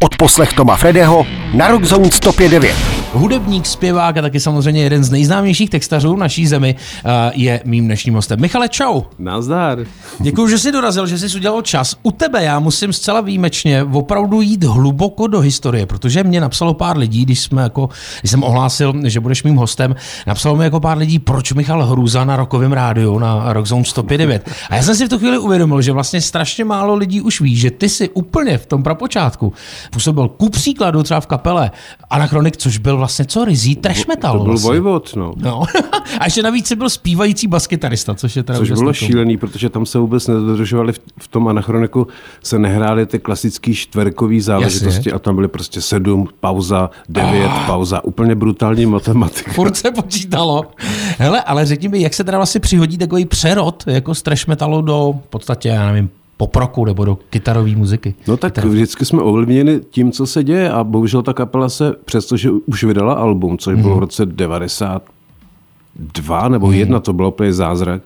Odposlech Toma Fredeho na Rockzone 105.9. Hudebník, zpěvák a taky samozřejmě jeden z nejznámějších textařů naší zemi eh, je mým dnešním hostem. Michale, čau. Nazdar. Děkuji, že jsi dorazil, že jsi udělal čas. U tebe já musím zcela výjimečně opravdu jít hluboko do historie, protože mě napsalo pár lidí, když, jsme jako, když jsem ohlásil, že budeš mým hostem, napsalo mi jako pár lidí, proč Michal Hruza na rokovém rádiu na Rockzone 105.9. A já jsem si v tu chvíli uvědomil, že vlastně strašně málo lidí už ví, že ty si úplně v tom prapočátku působil ku příkladu třeba v kapele Anachronik, což byl vlastně co, rizí trash metal. To byl vlastně. Vojvod, no. No. a ještě navíc si byl zpívající baskytarista, což je teda Což bylo kombinace. šílený, protože tam se vůbec nedodržovali v, v tom anachroniku, se nehrály ty klasický čtverkový záležitosti a tam byly prostě sedm, pauza, devět, Ah. pauza, úplně brutální matematika. Furt se počítalo. Hele, ale řekni mi, jak se teda vlastně přihodí takový přerod jako z trash metalu do v podstatě, já nevím, poproku nebo do kytarové muziky. No tak vždycky jsme ovlivněni tím, co se děje a bohužel ta kapela se, přestože už vydala album, což bylo v roce 92 nebo jedna, to bylo úplně zázrak,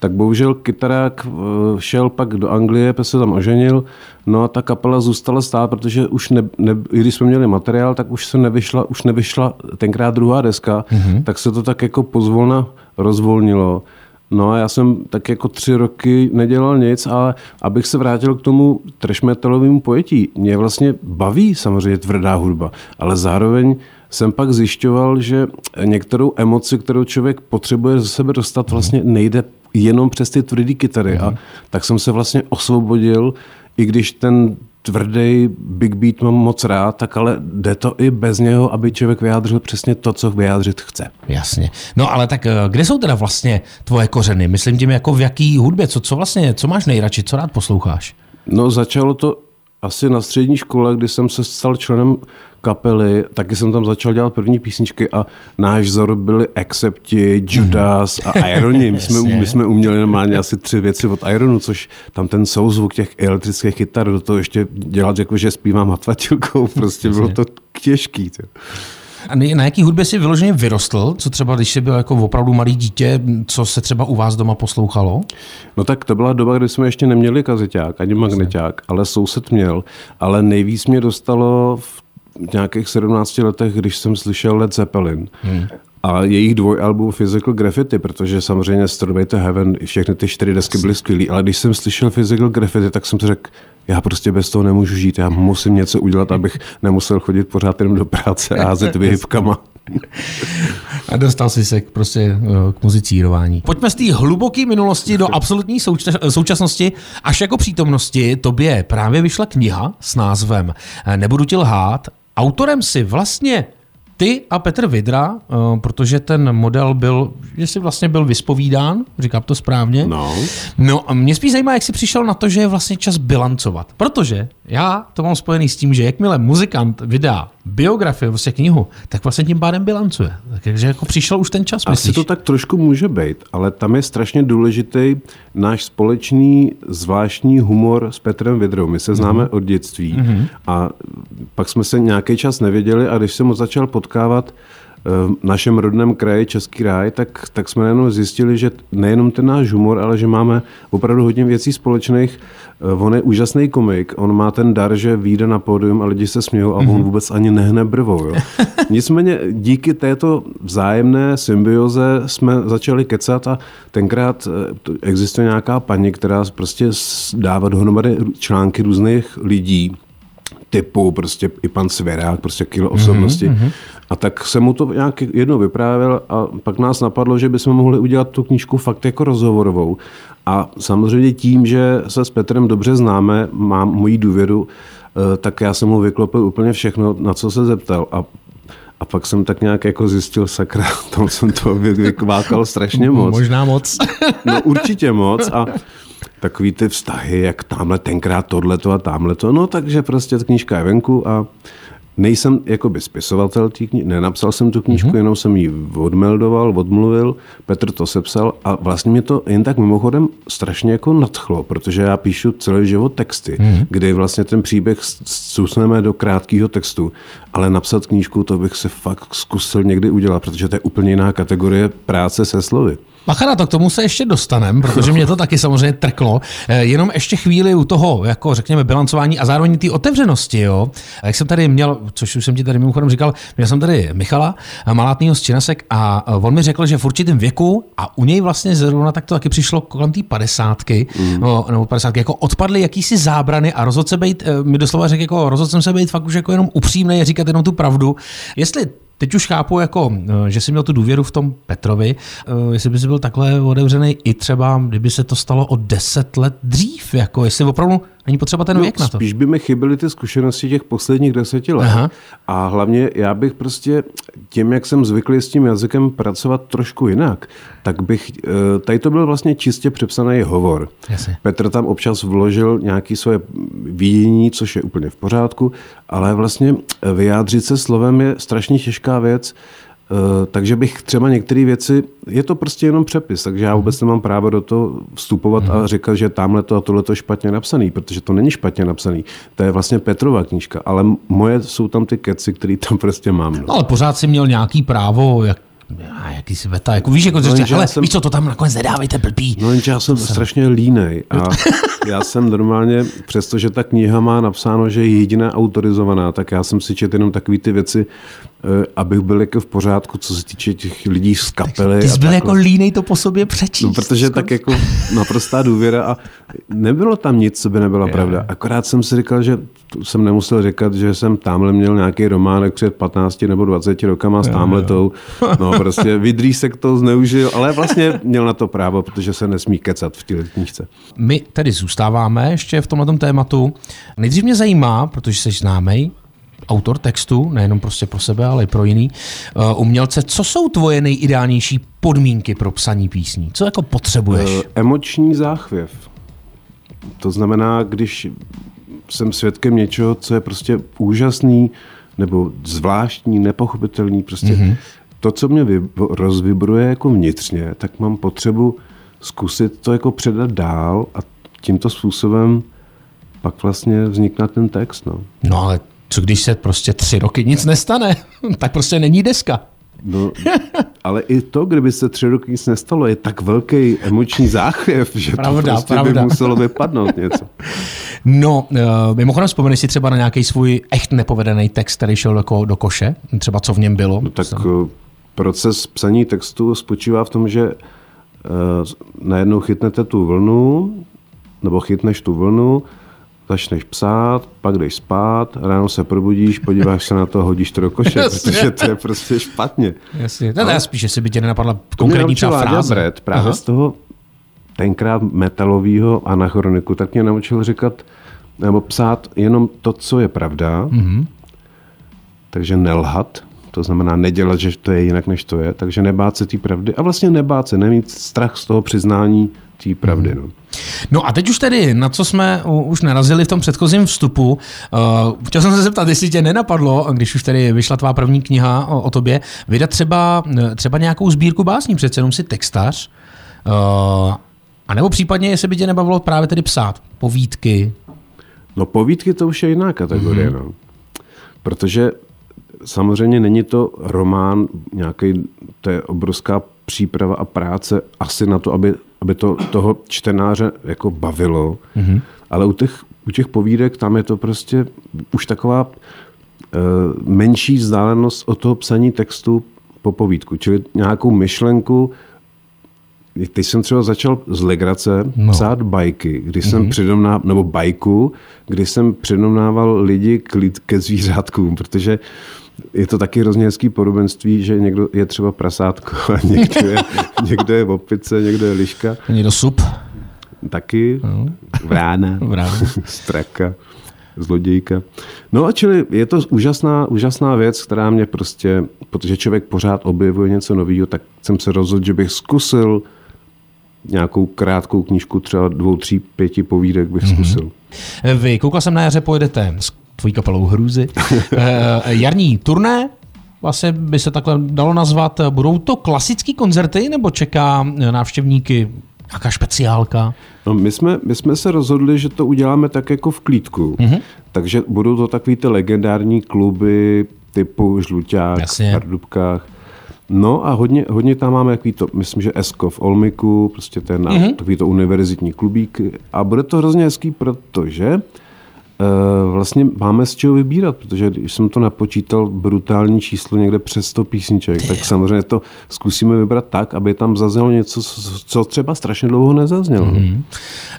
tak bohužel kytarák eh, šel pak do Anglie, pak se tam oženil, no a ta kapela zůstala stát, protože už ne, ne, i když jsme měli materiál, tak už se nevyšla, už nevyšla tenkrát druhá deska, tak se to tak jako pozvolna rozvolnilo. No a já jsem tak jako tři roky nedělal nic, ale abych se vrátil k tomu trash metalovému pojetí, mě vlastně baví samozřejmě tvrdá hudba, ale zároveň jsem pak zjišťoval, že některou emoci, kterou člověk potřebuje ze sebe dostat, vlastně nejde jenom přes ty tvrdý kytary. A tak jsem se vlastně osvobodil, i když ten tvrdý big beat mám moc rád, tak ale jde to i bez něho, aby člověk vyjádřil přesně to, co vyjádřit chce. Jasně. No ale tak eh, kde jsou teda vlastně tvoje kořeny? Myslím tím jako v jaký hudbě, co, co vlastně, co máš nejradši, co rád posloucháš? No začalo to asi na střední škole, kdy jsem se stal členem kapely, taky jsem tam začal dělat první písničky a náš vzor byli Accepti, Judas a Ironi. My jsme, my jsme uměli normálně asi tři věci od Ironu, což tam ten souzvuk těch elektrických kytar, do toho ještě dělat, jako že zpívám hatvatilkou, prostě bylo to těžký. Tě. A na jaký hudbě jsi vyloženě vyrostl? Co třeba, když jsi byl jako opravdu malý dítě, co se třeba u vás doma poslouchalo? No tak to byla doba, kdy jsme ještě neměli kazeťák ani magneťák, ale soused měl. Ale nejvíc mě dostalo v nějakých 17 letech, když jsem slyšel Led Zeppelin. Hmm. A jejich dvojalbum Physical Graffiti, protože samozřejmě Stairway to Heaven, všechny ty čtyři desky byly skvělý, ale když jsem slyšel Physical Graffiti, tak jsem si řekl, já prostě bez toho nemůžu žít, já musím něco udělat, abych nemusel chodit pořád jenom do práce a házet vyhybkama. A dostal jsi se k, prostě eh, k muzicírování. Pojďme z té hluboké minulosti do absolutní souča- současnosti až jako přítomnosti. Tobě právě vyšla kniha s názvem eh, Nebudu ti lhát. Autorem si vlastně ty a Petr Vidra, eh, protože ten model byl, že jsi vlastně byl vyspovídán, říkám to správně. No. No a mě spíš zajímá, jak jsi přišel na to, že je vlastně čas bilancovat. Protože já to mám spojený s tím, že jakmile muzikant vydá biografii, vlastně knihu, tak vlastně tím pádem bilancuje. Takže jako přišel už ten čas, Asi myslíš? to tak trošku může být, ale tam je strašně důležitý náš společný zvláštní humor s Petrem Vidrou. My se známe od dětství a pak jsme se nějaký čas nevěděli a když jsem ho začal potkávat v našem rodném kraji Český ráj, tak, tak jsme jenom zjistili, že nejenom ten náš humor, ale že máme opravdu hodně věcí společných. Eh, On je úžasný komik, on má ten dar, že vyjde na pódium a lidi se smějou a on vůbec ani nehne brvou. Jo. Nicméně díky této vzájemné symbioze jsme začali kecat a tenkrát eh, existuje nějaká paní, která prostě dává dohromady články různých lidí, typu prostě i pan Svěrák, prostě kilo osobnosti. Mm-hmm. A tak jsem mu to nějak jednou vyprávěl a pak nás napadlo, že bychom mohli udělat tu knížku fakt jako rozhovorovou. A samozřejmě tím, že se s Petrem dobře známe, mám moji důvěru, eh, tak já jsem mu vyklopil úplně všechno, na co se zeptal. A a pak jsem tak nějak jako zjistil, sakra, tam jsem to vy- vykvákal strašně moc. Možná moc. No určitě moc a takový ty vztahy, jak tamhle tenkrát tohleto a tamhleto, no takže prostě ta knížka je venku a nejsem jakoby spisovatel té knihy, nenapsal jsem tu knížku, mm-hmm. jenom jsem ji odmeldoval, odmluvil, Petr to sepsal a vlastně mě to jen tak mimochodem strašně jako nadchlo, protože já píšu celý život texty, mm-hmm. kdy vlastně ten příběh zsusneme do krátkého textu, ale napsat knížku, to bych se fakt zkusil někdy udělat, protože to je úplně jiná kategorie práce se slovy. Bacha na to, k tomu se ještě dostaneme, protože mě to taky samozřejmě trklo. Eh, Jenom ještě chvíli u toho, jako řekněme, bilancování a zároveň té otevřenosti, jo. A Jak jsem tady měl, což už jsem ti tady mimochodem říkal, měl jsem tady Michala Malátnýho z Činasek a on mi řekl, že v určitém věku a u něj vlastně zrovna tak to taky přišlo kolem té padesátky, mm. no, nebo padesátky, jako odpadly jakýsi zábrany a rozhodl se být, eh, mi doslova řekl, jako rozhodl jsem se být fakt už jako jenom upřímný a říkat jenom tu pravdu. Jestli Teď už chápu, jako, eh, že jsi měl tu důvěru v tom Petrovi, eh, jestli by byl takhle otevřený i třeba, kdyby se to stalo o deset let dřív, jako jestli opravdu není potřeba ten No, věk na to. spíš by mi chyběly ty zkušenosti těch posledních deseti let. Aha. A hlavně já bych prostě tím, jak jsem zvyklý s tím jazykem pracovat trošku jinak, tak bych, eh, tady to byl vlastně čistě přepsaný hovor. Jasně. Petr tam občas vložil nějaké svoje vidění, což je úplně v pořádku, ale vlastně vyjádřit se slovem je strašně těžká věc, Eh, takže bych třeba některé věci, je to prostě jenom přepis, takže já vůbec nemám právo do toho vstupovat a říkat, že tamhle to a tohle to je špatně napsaný, protože to není špatně napsaný. To je vlastně Petrova knížka, ale moje jsou tam ty keci, které tam prostě mám. No. No, ale pořád si měl nějaký právo, jak, já, jaký si veta, jako víš, jako No, já hele, jsem- víš co, to tam nakonec nedávejte blbý. No jenže já jsem strašně línej a já jsem normálně, přestože ta kniha má napsáno, že je jediná autorizovaná, tak já jsem si četl jenom takové ty věci, eh, abych byl jako v pořádku, co se týče těch lidí z kapely. Ty jsi a byl jako línej to po sobě přečíst. No, protože tak jako naprostá důvěra a nebylo tam nic, co by nebyla pravda. Akorát jsem si říkal, že jsem nemusel říkat, že jsem tamhle měl nějaký románek před 15 nebo 20 rokama s tamhletou. No prostě Vidrýsek to zneužil, ale vlastně měl na to právo, protože se nesmí kecat v té knížce. My tedy zůstáváme ještě v tomhle tématu. Nejdřív mě zajímá, protože jsi známý, autor textu, nejenom prostě pro sebe, ale i pro jiný, uh, umělce, co jsou tvoje nejideálnější podmínky pro psaní písní? Co jako potřebuješ? Eh, Emoční záchvěv. To znamená, když jsem svědkem něčeho, co je prostě úžasný, nebo zvláštní, nepochopitelný, prostě mm-hmm. To, co mě rozvibruje jako vnitřně, tak mám potřebu zkusit to jako předat dál a tímto způsobem pak vlastně vznikne ten text. No. No ale co když se prostě tři roky nic nestane? tak prostě není deska. No, ale i to, kdyby se tři roky nic nestalo, je tak velký emoční záchvěv, že Pravda, to prostě pravda. by muselo vypadnout něco. No, uh, mimochodem vzpomeneš si třeba na nějaký svůj echt nepovedený text, který šel jako do koše? Třeba co v něm bylo? No, tak eh, proces psaní textu spočívá v tom, že eh, najednou chytnete tu vlnu, nebo chytneš tu vlnu, začneš psát, pak jdeš spát, ráno se probudíš, podíváš se na to, hodíš to do koše, Jasně. protože to je prostě špatně. Jasně. No, já spíš, jestli by tě nenapadla konkrétní třeba Láďa fráze. Brett, právě Aha. z toho tenkrát metalového anachroniku, tak mě naučil říkat, nebo psát jenom to, co je pravda, Mhm. mm-hmm. takže nelhat, to znamená nedělat, že to je jinak, než to je, takže nebát se té pravdy a vlastně nebát se, nemít strach z toho přiznání té pravdy. Mhm. No. No a teď už tedy, na co jsme už narazili v tom předchozím vstupu, uh, chtěl jsem se zeptat, jestli tě nenapadlo, když už tedy vyšla tvá první kniha o, o tobě, vydat třeba, eh, třeba nějakou sbírku básní, přece jenom si textař, uh, a nebo případně, jestli by tě nebavilo právě tedy psát povídky, No povídky to už je jiná kategorie, Mhm. mm-hmm. no. Protože samozřejmě není to román nějaký, to je obrovská příprava a práce asi na to, aby, aby to toho čtenáře jako bavilo, mm-hmm. ale u těch, u těch povídek tam je to prostě už taková uh, menší vzdálenost od toho psaní textu po povídku, čili nějakou myšlenku, Teď jsem třeba začal z legrace no. psát bajky, když jsem mm-hmm. přidomná, nebo bajku, kdy jsem přidomnával lidi k, lid, ke zvířátkům, protože je to taky hrozně hezký podobenství, že někdo je třeba prasátko a někdo je, někdo je opice, někdo je liška, někdo sup, taky. Vrána, Vrána. straka, zlodějka. No a čili je to úžasná, úžasná věc, která mě prostě, protože člověk pořád objevuje něco nového, tak jsem se rozhodl, že bych zkusil nějakou krátkou knížku, třeba dvou, tří, pěti povídek bych zkusil. Vy, koukal jsem na jaře, pojedete s tvojí kapelou Hrůzy. Eh, Jarní turné, vlastně by se takhle dalo nazvat. Budou to klasické koncerty, nebo čeká návštěvníky nějaká špeciálka? No, my, jsme, my jsme se rozhodli, že to uděláme tak jako v klídku. Mm-hmm. Takže budou to takový ty legendární kluby typu Žluťák Jasně. v Pardubkách. No a hodně, hodně tam máme jaký to, myslím, že Esko v Olmiku, prostě ten mm-hmm. takový to univerzitní klubík. A bude to hrozně hezký, protože Uh, vlastně máme z čeho vybírat, protože když jsem to napočítal brutální číslo někde přes 100 písniček, tak samozřejmě to zkusíme vybrat tak, aby tam zaznělo něco, co třeba strašně dlouho nezaznělo. Mm-hmm.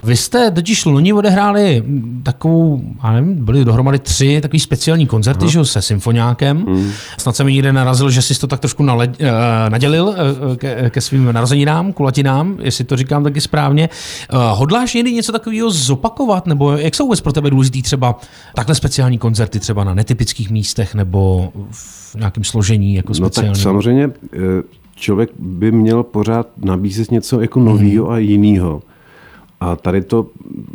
Vy jste totiž loni odehráli takovou, já nevím, byly dohromady tři takový speciální koncerty, že se symfoniákem. Mm. Snad se mi někde narazil, že jsi to tak trošku nale, uh, nadělil uh, ke, ke svým narozeninám, kulatinám, jestli to říkám taky správně. Uh, hodláš někdy něco takového zopakovat, nebo jak jsou vůbec pro tebe důležitý třeba takhle speciální koncerty třeba na netypických místech nebo v nějakém složení jako speciální? No tak samozřejmě eh, člověk by měl pořád nabízet něco jako nového a jiného. A tady to,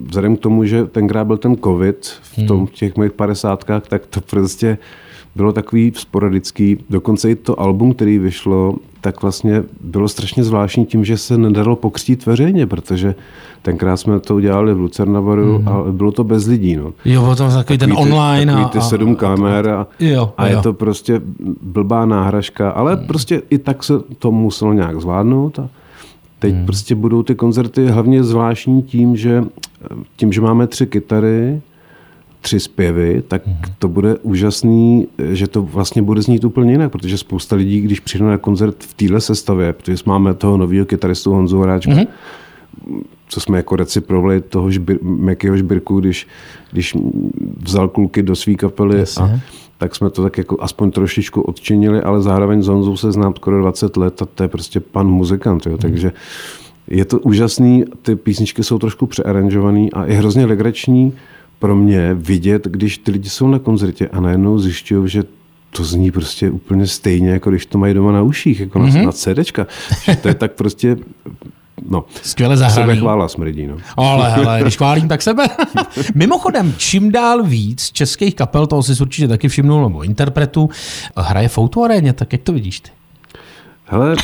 vzhledem k tomu, že tenkrát byl ten covid v tom v těch mých padesátkách, tak to prostě bylo takový sporadický. Dokonce i to album, který vyšlo, tak vlastně bylo strašně zvláštní tím, že se nedalo pokřtít veřejně, protože tenkrát jsme to udělali v Lucernavaru mm. a bylo to bez lidí. No. Jo, bylo to takový, takový ten ty, online. Takový ty a, sedm kamer a, jo, a jo. je to prostě blbá náhražka, ale mm. prostě i tak se to muselo nějak zvládnout a teď mm. prostě budou ty koncerty hlavně zvláštní tím, že tím, že máme tři kytary, tři zpěvy, tak mm-hmm. to bude úžasný, že to vlastně bude znít úplně jinak, protože spousta lidí, když přijdou na koncert v téhle sestavě, protože máme toho nového kytaristu Honzu Horáčka, mm-hmm. co jsme jako reciprovali toho žbir, Mekyho Žbirku, když, když vzal kluky do své kapely a tak jsme to tak jako aspoň trošičku odčinili, ale zároveň s Honzou se znám skoro 20 let a to je prostě pan muzikant, jo, mm-hmm. takže je to úžasný, ty písničky jsou trošku přearanžované a je hrozně legrační, pro mě vidět, když ty lidi jsou na koncertě a najednou zjišťují, že to zní prostě úplně stejně, jako když to mají doma na uších, jako mm-hmm. na, na CDčka. Že to je tak prostě No, Skvěle zahraný. Sebe chvála smrdí, no. Ale hele, když chválím, tak sebe. Mimochodem, čím dál víc českých kapel, toho si určitě taky všimnul, nebo interpretů, hraje v autoaréně, tak jak to vidíš ty? Hele,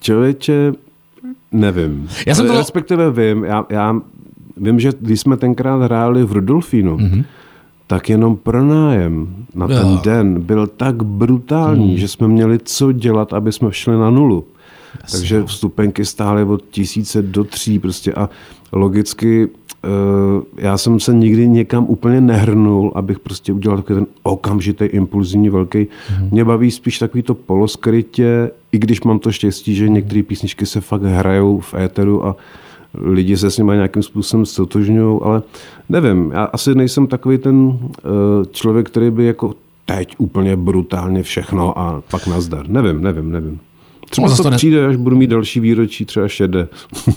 člověče, nevím. Já jsem to... Respektive vím, já, já vím, že když jsme tenkrát hráli v Rudolfínu, mm-hmm. tak jenom pronájem na ten jo. den byl tak brutální, mm. že jsme měli co dělat, aby jsme šli na nulu. Jasně. Takže vstupenky stály od tisíce do tří prostě a logicky uh, já jsem se nikdy někam úplně nehrnul, abych prostě udělal takový ten okamžitý impulzní velký. Mm. Mě baví spíš takový to poloskrytě, i když mám to štěstí, že některé písničky se fakt hrajou v éteru a lidi se s nimi nějakým způsobem stotožňují, ale nevím, já asi nejsem takový ten eh, člověk, který by jako teď úplně brutálně všechno a pak nazdar. Nevím, nevím, nevím. Třeba no, to ne... přijde, až budu mít další výročí, třeba šedé.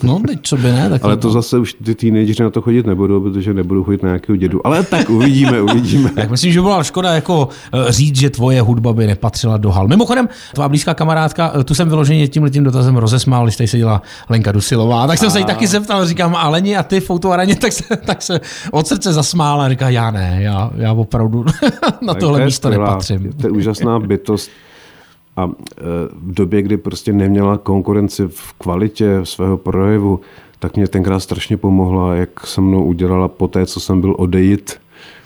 No, teď co by ne. Tak Ale to zase už ty teenageři na to chodit nebudou, protože nebudou chodit na nějakého dědu. Ale tak uvidíme, uvidíme. tak myslím, že byla škoda jako eh, říct, že tvoje hudba by nepatřila do hal. Mimochodem, tvá blízká kamarádka, eh, tu jsem vyloženě tím letím dotazem rozesmál, když tady seděla Lenka Dusilová. Tak jsem a... se jí taky zeptal, říkám, ale a ty v autoaraně, tak se, tak se od srdce zasmála a říká, já ne, já, já opravdu na tohle místo nepatřím. To je úžasná bytost a e, v době, kdy prostě neměla konkurenci v kvalitě svého projevu, tak mě tenkrát strašně pomohla, jak se mnou udělala po té, co jsem byl odejít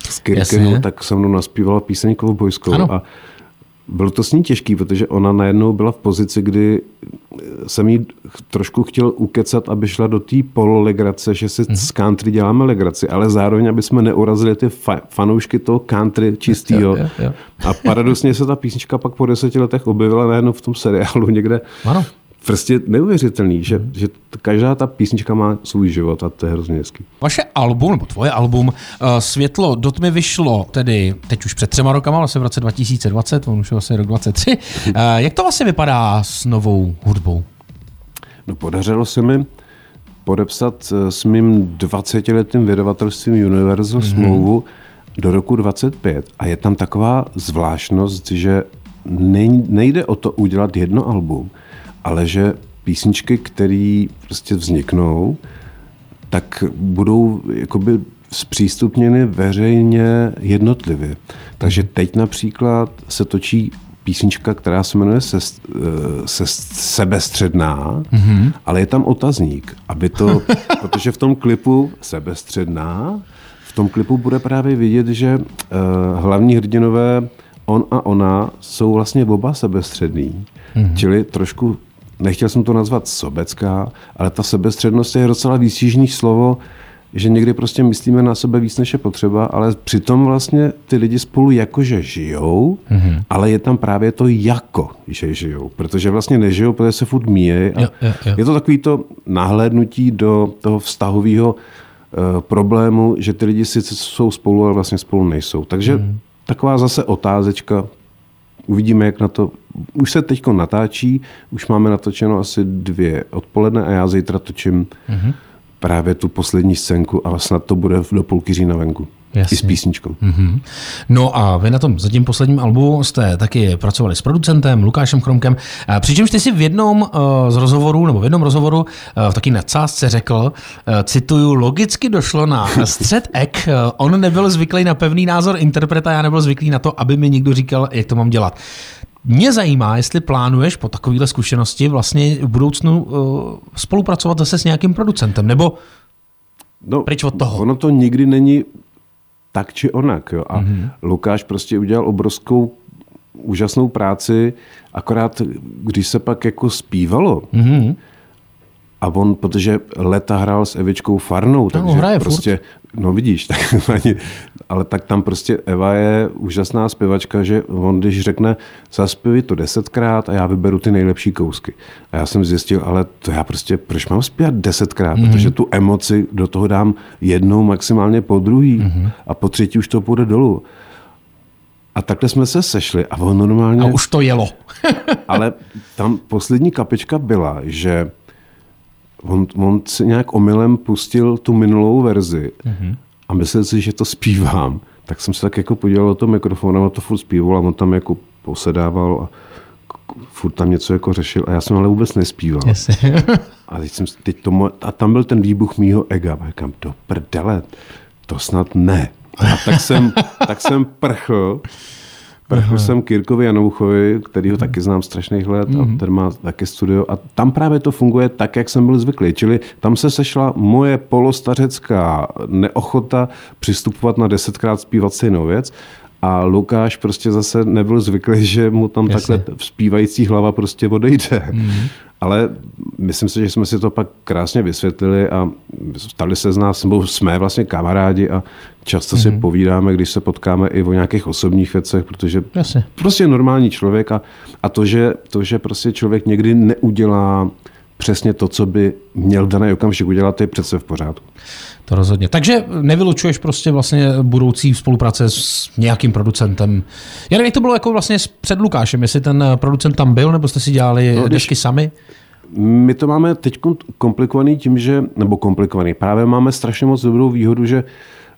z Kirkenu, tak se mnou naspívala píseň Kovbojskou. A bylo to s ní těžký, protože ona najednou byla v pozici, kdy jsem jí trošku chtěl ukecat, aby šla do té pololegrace, že si mm-hmm. z country děláme legraci, ale zároveň, aby jsme neurazili ty fa- fanoušky toho country čistýho. A paradoxně se ta písnička pak po deseti letech objevila najednou v tom seriálu někde. Ano prostě neuvěřitelný, že, že každá ta písnička má svůj život a to je hrozně hezký. Vaše album, nebo tvoje album, uh, Světlo do tmy vyšlo tedy teď už před třema rokama, vlastně v roce 2020, on už je vlastně rok 23. Uh, jak to vlastně vypadá s novou hudbou? No podařilo se mi podepsat eh, s mým 20-letým vydavatelstvím Universal mm-hmm. smlouvu do roku 25 a je tam taková zvláštnost, že nejde o to udělat jedno album, ale že písničky, které prostě vzniknou, tak budou jakoby zpřístupněny veřejně jednotlivě. Takže teď například se točí písnička, která se jmenuje se, se, sebestředná, mm-hmm. ale je tam otazník, aby to, protože v tom klipu sebestředná, v tom klipu bude právě vidět, že uh, hlavní hrdinové on a ona jsou vlastně oba sebestřední. Mm-hmm. Čili trošku, nechtěl jsem to nazvat sobecká, ale ta sebestřednost je docela výstížný slovo, že někdy prostě myslíme na sebe víc, než je potřeba, ale přitom vlastně ty lidi spolu jakože žijou, mm-hmm. ale je tam právě to jako, že žijou. Protože vlastně nežijou, protože se furt míje. A jo, jo, jo. Je to takový to nahlédnutí do toho vztahového uh, problému, že ty lidi sice jsou spolu, ale vlastně spolu nejsou. Takže mm-hmm. taková zase otázečka, uvidíme, jak na to. Už se teď natáčí, už máme natočeno asi dvě odpoledne a já zítra točím mm-hmm právě tu poslední scénku a snad to bude do půlky října venku. Jasně. I s písničkou. Mm-hmm. No a vy na tom zatím posledním albu jste taky pracovali s producentem Lukášem Chromkem, přičemž ty si v jednom uh, z rozhovorů, nebo v jednom rozhovoru uh, v taky nadsázce řekl, uh, cituju, logicky došlo na střed ek, on nebyl zvyklý na pevný názor interpreta, já nebyl zvyklý na to, aby mi někdo říkal, jak to mám dělat. Mě zajímá, jestli plánuješ po takovéhle zkušenosti vlastně v budoucnu spolupracovat zase s nějakým producentem, nebo no, pryč od toho? Ono to nikdy není tak či onak. Jo? A mm-hmm. Lukáš prostě udělal obrovskou úžasnou práci, akorát když se pak jako zpívalo, mm-hmm. A on, protože leta hrál s Evičkou Farnou, no, takže hraje prostě, furt. no vidíš, tak ale tak tam prostě Eva je úžasná zpěvačka, že on, když řekne, zaspěvi to desetkrát a já vyberu ty nejlepší kousky. A já jsem zjistil, ale to já prostě, proč mám zpívat desetkrát? Mm-hmm. Protože tu emoci do toho dám jednou, maximálně po druhý mm-hmm. a po třetí už to půjde dolů. A takhle jsme se sešli a on normálně... A už to jelo. ale tam poslední kapička byla, že on, on si nějak omylem pustil tu minulou verzi mm-hmm. a myslel si, že to zpívám. Tak jsem se tak jako podíval o tom mikrofonu a to furt zpíval a on tam jako posedával a furt tam něco jako řešil a já jsem ale vůbec nespíval. Yes. a, teď jsem, teď to, a tam byl ten výbuch mýho ega. A říkám, do prdele, to snad ne. A tak jsem, tak jsem prchl Prchl jsem Kirkovi Janouchovi, který ho taky znám strašných let mm-hmm. a mhm. ten má taky studio a tam právě to funguje tak, jak jsem byl zvyklý. Čili tam se sešla moje polostařecká neochota přistupovat na desetkrát zpívat stejnou věc a Lukáš prostě zase nebyl zvyklý, že mu tam Jasně. takhle zpívající hlava prostě odejde. Mm-hmm. Ale myslím si, že jsme si to pak krásně vysvětlili a stali se z nás, nebo jsme vlastně kamarádi a často mm-hmm. si mhm. povídáme, když se potkáme i o nějakých osobních věcech, protože Jasně. prostě normální člověk a, a to, že, to, že prostě člověk někdy neudělá přesně to, co by měl v daný okamžik udělat, je přece v pořádku. To rozhodně. Takže nevylučuješ prostě vlastně budoucí spolupráce s nějakým producentem. Já nevím, jak to bylo jako vlastně před Lukášem, jestli ten producent tam byl, nebo jste si dělali no, desky sami? My to máme teď komplikovaný tím, že, nebo komplikovaný, právě máme strašně moc dobrou výhodu, že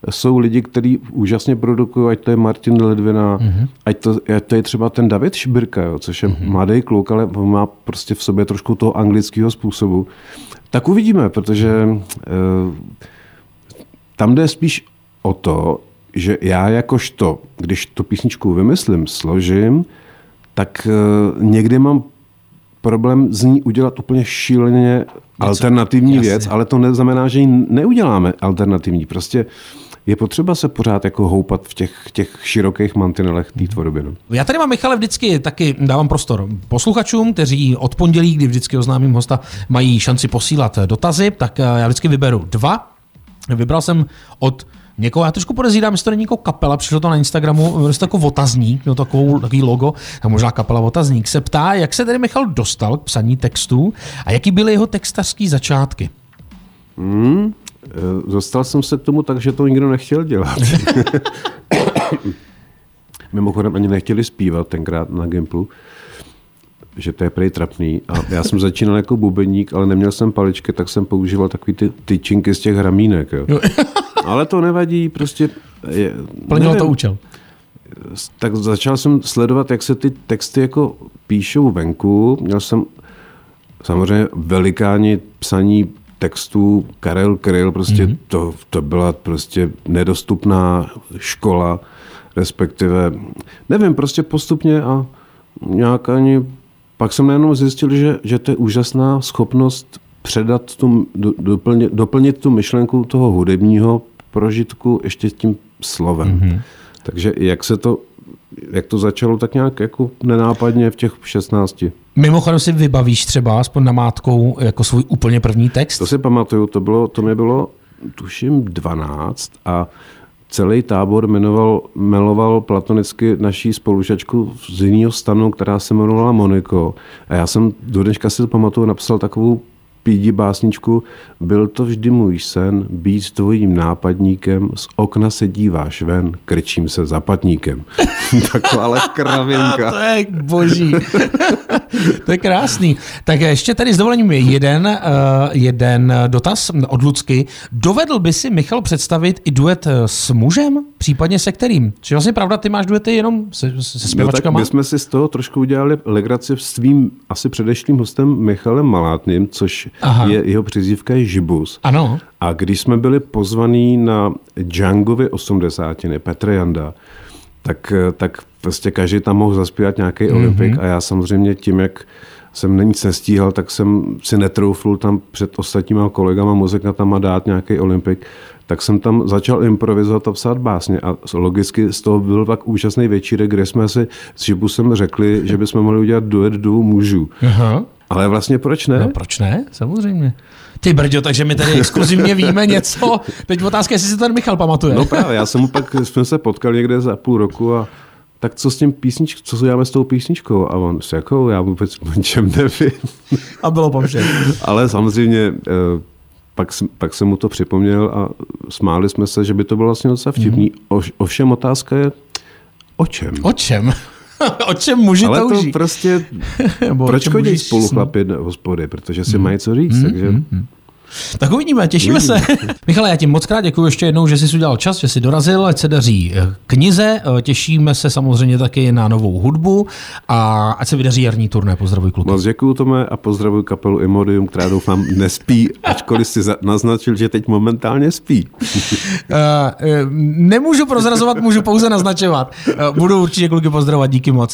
jsou lidi, kteří úžasně produkují, ať to je Martin Ledvina, mm-hmm. ať, to, ať to je třeba ten David Šibirka, jo, což je mm-hmm. mladý kluk, ale on má prostě v sobě trošku toho anglického způsobu. Tak uvidíme, protože eh, tam jde spíš o to, že já jakožto, když tu písničku vymyslím, složím, tak uh, někdy mám problém z ní udělat úplně šíleně Něco, alternativní jasně. věc, ale to neznamená, že ji neuděláme alternativní. Prostě je potřeba se pořád jako houpat v těch, těch širokých mantinelech té tvorby. No. Já tady mám, Michale, vždycky taky dávám prostor posluchačům, kteří od pondělí, kdy vždycky oznámím hosta, mají šanci posílat dotazy, tak eh, já vždycky vyberu dva Vybral jsem od někoho, já trošku podezírám, jestli to není jako kapela, přišlo to na Instagramu, to jako otazník, měl takovou, takový logo, a možná kapela otazník, se ptá, jak se tedy Michal dostal k psaní textů a jaký byly jeho textařský začátky. Hmm, dostal jsem se k tomu tak, že to nikdo nechtěl dělat. Mimochodem ani nechtěli zpívat tenkrát na Gimplu že to je prej trapný. A já jsem začínal jako bubeník, ale neměl jsem paličky, tak jsem používal takový ty tyčinky z těch hramínek. Jo. ale to nevadí, prostě... Je, Plnilo to účel. Tak začal jsem sledovat, jak se ty texty jako píšou venku. Měl jsem samozřejmě velikáni psaní textů, Karel Kryl, prostě mm-hmm. to, to byla prostě nedostupná škola, respektive, nevím, prostě postupně a nějak ani pak jsem najednou zjistil, že, že to je úžasná schopnost předat tu, doplnit, doplnit tu myšlenku toho hudebního prožitku ještě tím slovem. Mm-hmm. Takže jak se to jak to začalo tak nějak jako nenápadně v těch 16. Mimochodem si vybavíš třeba aspoň namátkou jako svůj úplně první text? To si pamatuju, to, bylo, to mi bylo tuším 12 a celý tábor jmenoval, meloval platonicky naší spolužačku z jiného stanu, která se jmenovala Moniko. A já jsem do dneška si to pamatuju, napsal takovou pídi básničku, byl to vždy můj sen být tvojím nápadníkem, z okna se díváš ven, krčím se zapatníkem. Taková ale kravinka. to je boží. to je krásný. Tak ještě tady s dovolením je jeden, uh, jeden dotaz od Lucky. Dovedl by si Michal představit i duet s mužem, případně se kterým? Či vlastně pravda, ty máš duety jenom se, se zpěvačkama? No tak my jsme si z toho trošku udělali legraci s svým asi předešlým hostem Michalem Malátným, což Aha. je jeho přizívka je Žibus. Ano. A když jsme byli pozvaní na Djangovi 80. Petr Janda, tak, tak prostě každý tam mohl zaspívat nějaký mm-hmm. olympik a já samozřejmě tím, jak jsem nic nestíhal, tak jsem si netroufl tam před ostatníma kolegama muzikantama dát nějaký olympik, tak jsem tam začal improvizovat a psát básně a logicky z toho byl tak úžasný večírek, kde jsme si s Žibusem řekli, že bychom mohli udělat duet dvou mužů. Aha. Ale vlastně proč ne? No proč ne? Samozřejmě. Ty brďo, takže my tady exkluzivně víme něco. Teď otázka, jestli si ten Michal pamatuje. No právě, já jsem mu pak, jsme se potkali někde za půl roku a tak co s tím písničkou, co se děláme s tou písničkou? A on s jakou, já vůbec o čem nevím. A bylo po všem. Ale samozřejmě eh, pak, pak jsem mu to připomněl a smáli jsme se, že by to bylo vlastně docela vtipný. Mm. ovšem otázka je, o čem? O čem? o čem muži Ale touží? to prostě, proč chodí spolu chlapi do hospody? Protože si mm. mají co říct, mm. takže... Mm. Tak uvidíme, těšíme uvidíme. se. Michale, já ti moc krát děkuji ještě jednou, že jsi udělal čas, že jsi dorazil, ať se daří eh, knize. Eh, těšíme se samozřejmě taky na novou hudbu a ať se vydaří jarní turné. Pozdravuj kluky. Moc děkuji Tome a pozdravuj kapelu Imodium, která doufám nespí, ačkoliv si naznačil, že teď momentálně spí. uh, nemůžu prozrazovat, můžu pouze naznačovat. Budu určitě kluky pozdravovat, díky moc.